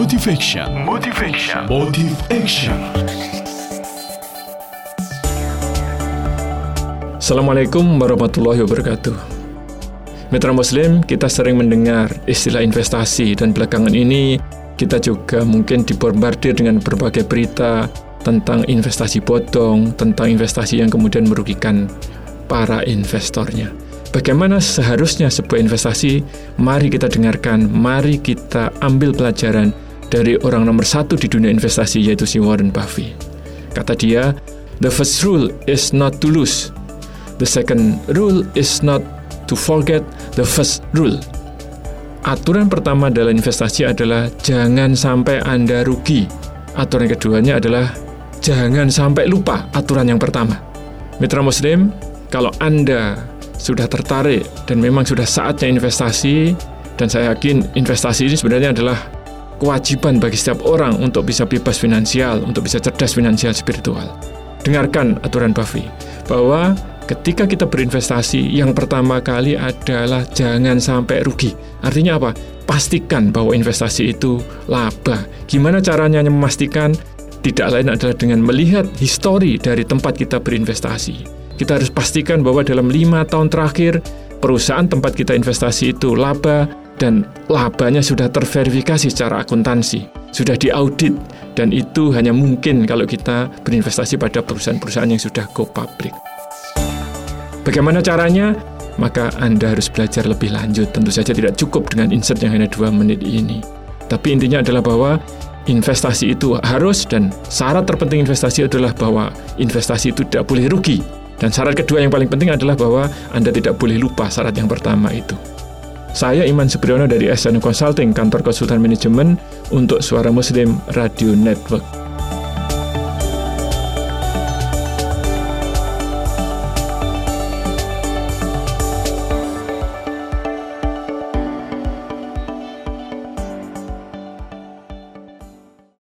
Motivation. Motivation. Motive Action. Assalamualaikum warahmatullahi wabarakatuh. Mitra Muslim, kita sering mendengar istilah investasi dan belakangan ini kita juga mungkin dibombardir dengan berbagai berita tentang investasi bodong, tentang investasi yang kemudian merugikan para investornya. Bagaimana seharusnya sebuah investasi? Mari kita dengarkan, mari kita ambil pelajaran dari orang nomor satu di dunia investasi yaitu si Warren Buffett. Kata dia, the first rule is not to lose. The second rule is not to forget the first rule. Aturan pertama dalam investasi adalah jangan sampai Anda rugi. Aturan keduanya adalah jangan sampai lupa aturan yang pertama. Mitra Muslim, kalau Anda sudah tertarik dan memang sudah saatnya investasi dan saya yakin investasi ini sebenarnya adalah kewajiban bagi setiap orang untuk bisa bebas finansial, untuk bisa cerdas finansial spiritual. Dengarkan aturan Buffy bahwa ketika kita berinvestasi yang pertama kali adalah jangan sampai rugi. Artinya apa? Pastikan bahwa investasi itu laba. Gimana caranya memastikan? Tidak lain adalah dengan melihat histori dari tempat kita berinvestasi kita harus pastikan bahwa dalam lima tahun terakhir perusahaan tempat kita investasi itu laba dan labanya sudah terverifikasi secara akuntansi, sudah diaudit dan itu hanya mungkin kalau kita berinvestasi pada perusahaan-perusahaan yang sudah go public. Bagaimana caranya? Maka Anda harus belajar lebih lanjut. Tentu saja tidak cukup dengan insert yang hanya dua menit ini. Tapi intinya adalah bahwa investasi itu harus dan syarat terpenting investasi adalah bahwa investasi itu tidak boleh rugi dan syarat kedua yang paling penting adalah bahwa Anda tidak boleh lupa syarat yang pertama itu. Saya Iman Supriyono dari SN Consulting, kantor konsultan manajemen untuk Suara Muslim Radio Network.